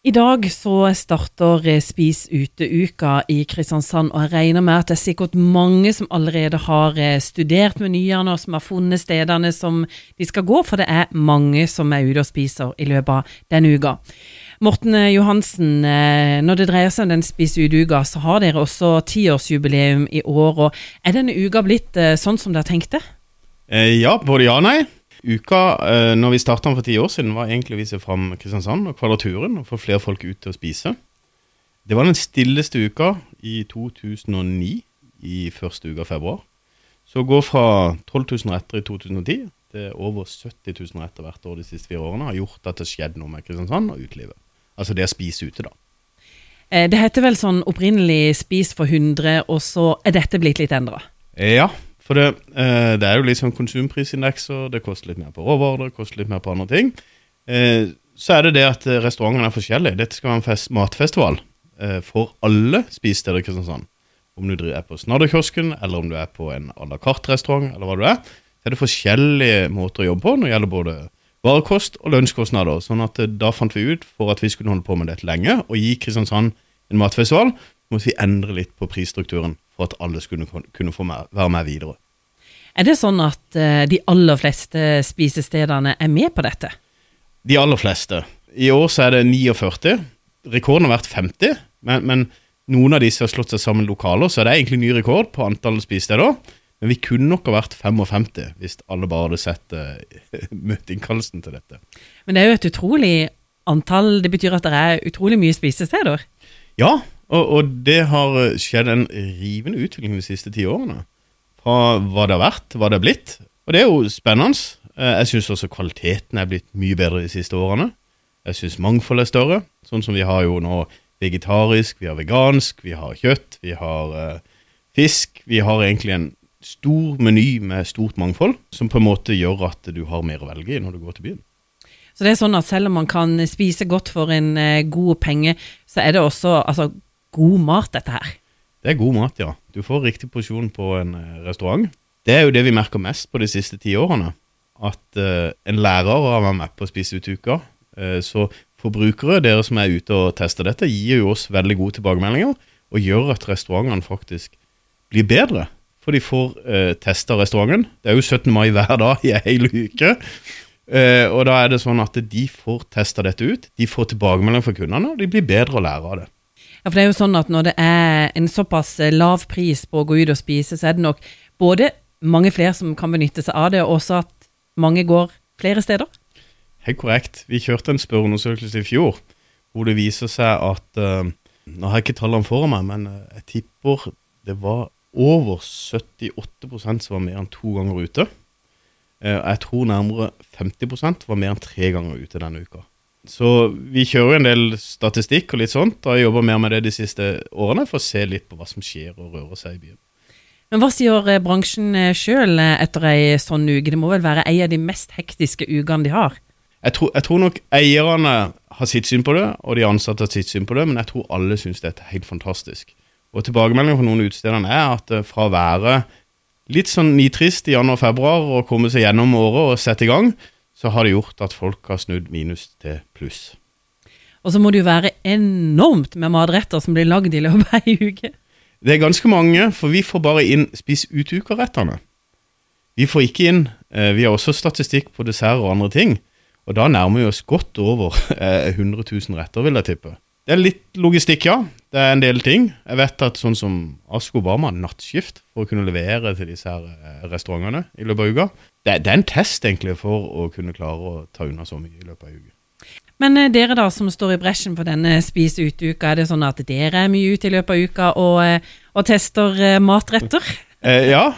I dag så starter eh, Spis ute-uka i Kristiansand, og jeg regner med at det er sikkert mange som allerede har eh, studert menyene og som har funnet stedene som de skal gå, for det er mange som er ute og spiser i løpet av denne uka. Morten eh, Johansen, når det dreier seg om den Spis ute-uka, så har dere også tiårsjubileum i år. og Er denne uka blitt sånn som dere tenkte? Ja, både ja og nei. Uka eh, når vi starta for ti år siden, var egentlig å vise fram Kristiansand og Kvadraturen og få flere folk ut til å spise. Det var den stilleste uka i 2009, i første uke av februar. Så å gå fra 12 000 retter i 2010 til over 70 000 retter hvert år de siste fire årene har gjort at det skjedde noe med Kristiansand og utelivet. Altså det å spise ute, da. Eh, det heter vel sånn opprinnelig 'spis for 100', og så er dette blitt litt endra? Ja, for det, eh, det, er jo litt sånn konsumprisindekser, det koster litt mer på råvarer, det koster litt mer på andre ting. Eh, så er det det at restaurantene er forskjellige. Dette skal være en fest, matfestival eh, for alle spisesteder i Kristiansand. Om du er på Snadderkiosken, eller om du er på en à la carte-restaurant, eller hva du er, så er det forskjellige måter å jobbe på når det gjelder både varekost og lønnskostnader. Sånn at eh, da fant vi ut, for at vi skulle holde på med dette lenge, og gi Kristiansand en matfestival, måtte vi endre litt på prisstrukturen for at alle skulle kunne få med, være med videre. Er det sånn at uh, de aller fleste spisestedene er med på dette? De aller fleste. I år så er det 49. Rekorden har vært 50, men, men noen av disse har slått seg sammen lokaler, så det er egentlig ny rekord på antall spisesteder. Men vi kunne nok ha vært 55 hvis alle bare hadde sett uh, møteinnkallelsen til dette. Men det er jo et utrolig antall. Det betyr at det er utrolig mye spisesteder? Ja, og, og, det har skjedd en rivende utvikling de siste ti årene. Fra hva det har vært, hva det har blitt. Og det er jo spennende. Eh, jeg syns også kvaliteten er blitt mye bedre de siste årene. Jeg syns mangfoldet er større. Sånn som vi har jo nå vegetarisk, vi har vegansk, vi har kjøtt, vi har uh, fisk. Vi har egentlig en stor meny med stort mangfold, som på en måte gjør at du har mer å velge i når du går til byen. Så det er sånn at selv om man kan spise godt for en god penge, så er det også altså, god mat, dette her. Det er god mat, ja. Du får riktig porsjon på en eh, restaurant. Det er jo det vi merker mest på de siste ti årene. At uh, en lærer har vært med på å spise ut uka. Uh, så forbrukere, dere som er ute og tester dette, gir jo oss veldig gode tilbakemeldinger og gjør at restaurantene faktisk blir bedre. For de får uh, testa restauranten. Det er jo 17. mai hver dag i hel uke. Uh, og da er det sånn at de får testa dette ut. De får tilbakemeldinger fra kundene, og de blir bedre å lære av det. Ja, for det er jo sånn at når det er en såpass eh, lav pris på å gå ut og spise, så er det nok både mange flere som kan benytte seg av det, og også at mange går flere steder. Helt korrekt. Vi kjørte en spørreundersøkelse i fjor hvor det viser seg at uh, Nå har jeg ikke tallene foran meg, men uh, jeg tipper det var over 78% som var mer enn to ganger ute. Uh, jeg tror nærmere 50% var mer enn tre ganger ute denne uka. Så vi kjører en del statistikk og litt sånt, og har jobba mer med det de siste årene for å se litt på hva som skjer og rører seg i byen. Men hva sier eh, bransjen eh, sjøl eh, etter ei sånn uke? Det må vel være ei av de mest hektiske ukene de har? Jeg tror, jeg tror, nok eierne har sitt syn på det, og de ansatte har sitt syn på det, men jeg tror alle syns dette er helt fantastisk. Og tilbakemeldingen fra noen utestedene er at fra å være litt sånn nitrist i januar-februar og komme seg gjennom året og sette i gang, så har det gjort at folk har snudd minus til pluss. Og så må det jo være enormt med matretter som blir lagd i løpet av ei uke. Det er ganske mange, for vi får bare inn spis ut-uka-rettene. Vi får ikke inn eh, Vi har også statistikk på dessert og andre ting, og da nærmer vi oss godt over 100 eh, 000 retter, vil jeg tippe. Det er litt logistikk, ja. Det er en del ting. Jeg vet at sånn som Asko Barma har nattskift for å kunne levere til disse her eh, restaurantene i løpet av uka det, det, er en test egentlig for å kunne klare å ta unna så mye i løpet av uka. Men eh, dere da som står i bresjen for denne Spis ut-uka, er det sånn at dere er mye ute i løpet av uka og, eh, og tester eh, matretter? Eh, ja.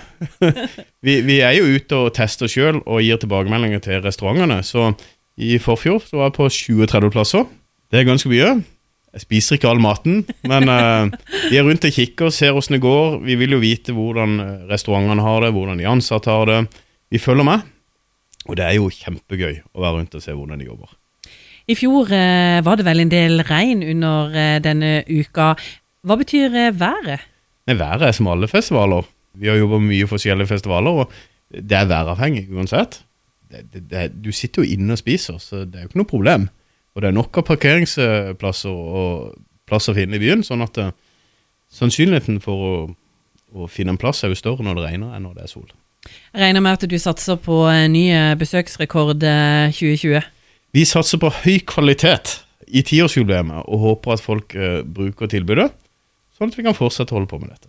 vi, vi, er jo ute og tester sjøl og gir tilbakemeldinger til restaurantene. Så i forfjor så var jeg på 20-30 plasser. Det er ganske mye. Jeg spiser ikke all maten, men uh, vi er rundt og kikker, ser åssen det går. Vi vil jo vite hvordan restaurantene har det, hvordan de ansatte har det. Vi følger med, og det er jo kjempegøy å være rundt og se hvordan de jobber. I fjor uh, var det vel en del regn under uh, denne uka. Hva betyr eh, været? Nei, været er som alle festivaler. Vi har jobba mye forskjellige festivaler, og det er væravhengig uansett. Det, det, det, du sitter jo inne og spiser, så det er jo ikke noe problem. Og det er nok av parkeringsplasser og plass å finne i byen, sånn at eh, sannsynligheten for å, å finne en plass er jo større når det regner enn når det er sol. Jeg regner med at du satser på en ny eh, besøksrekord eh, 2020. Vi satser på høy kvalitet i tiårsjubileet og håper at folk eh, bruker tilbudet, sånn at vi kan fortsette å holde på med dette.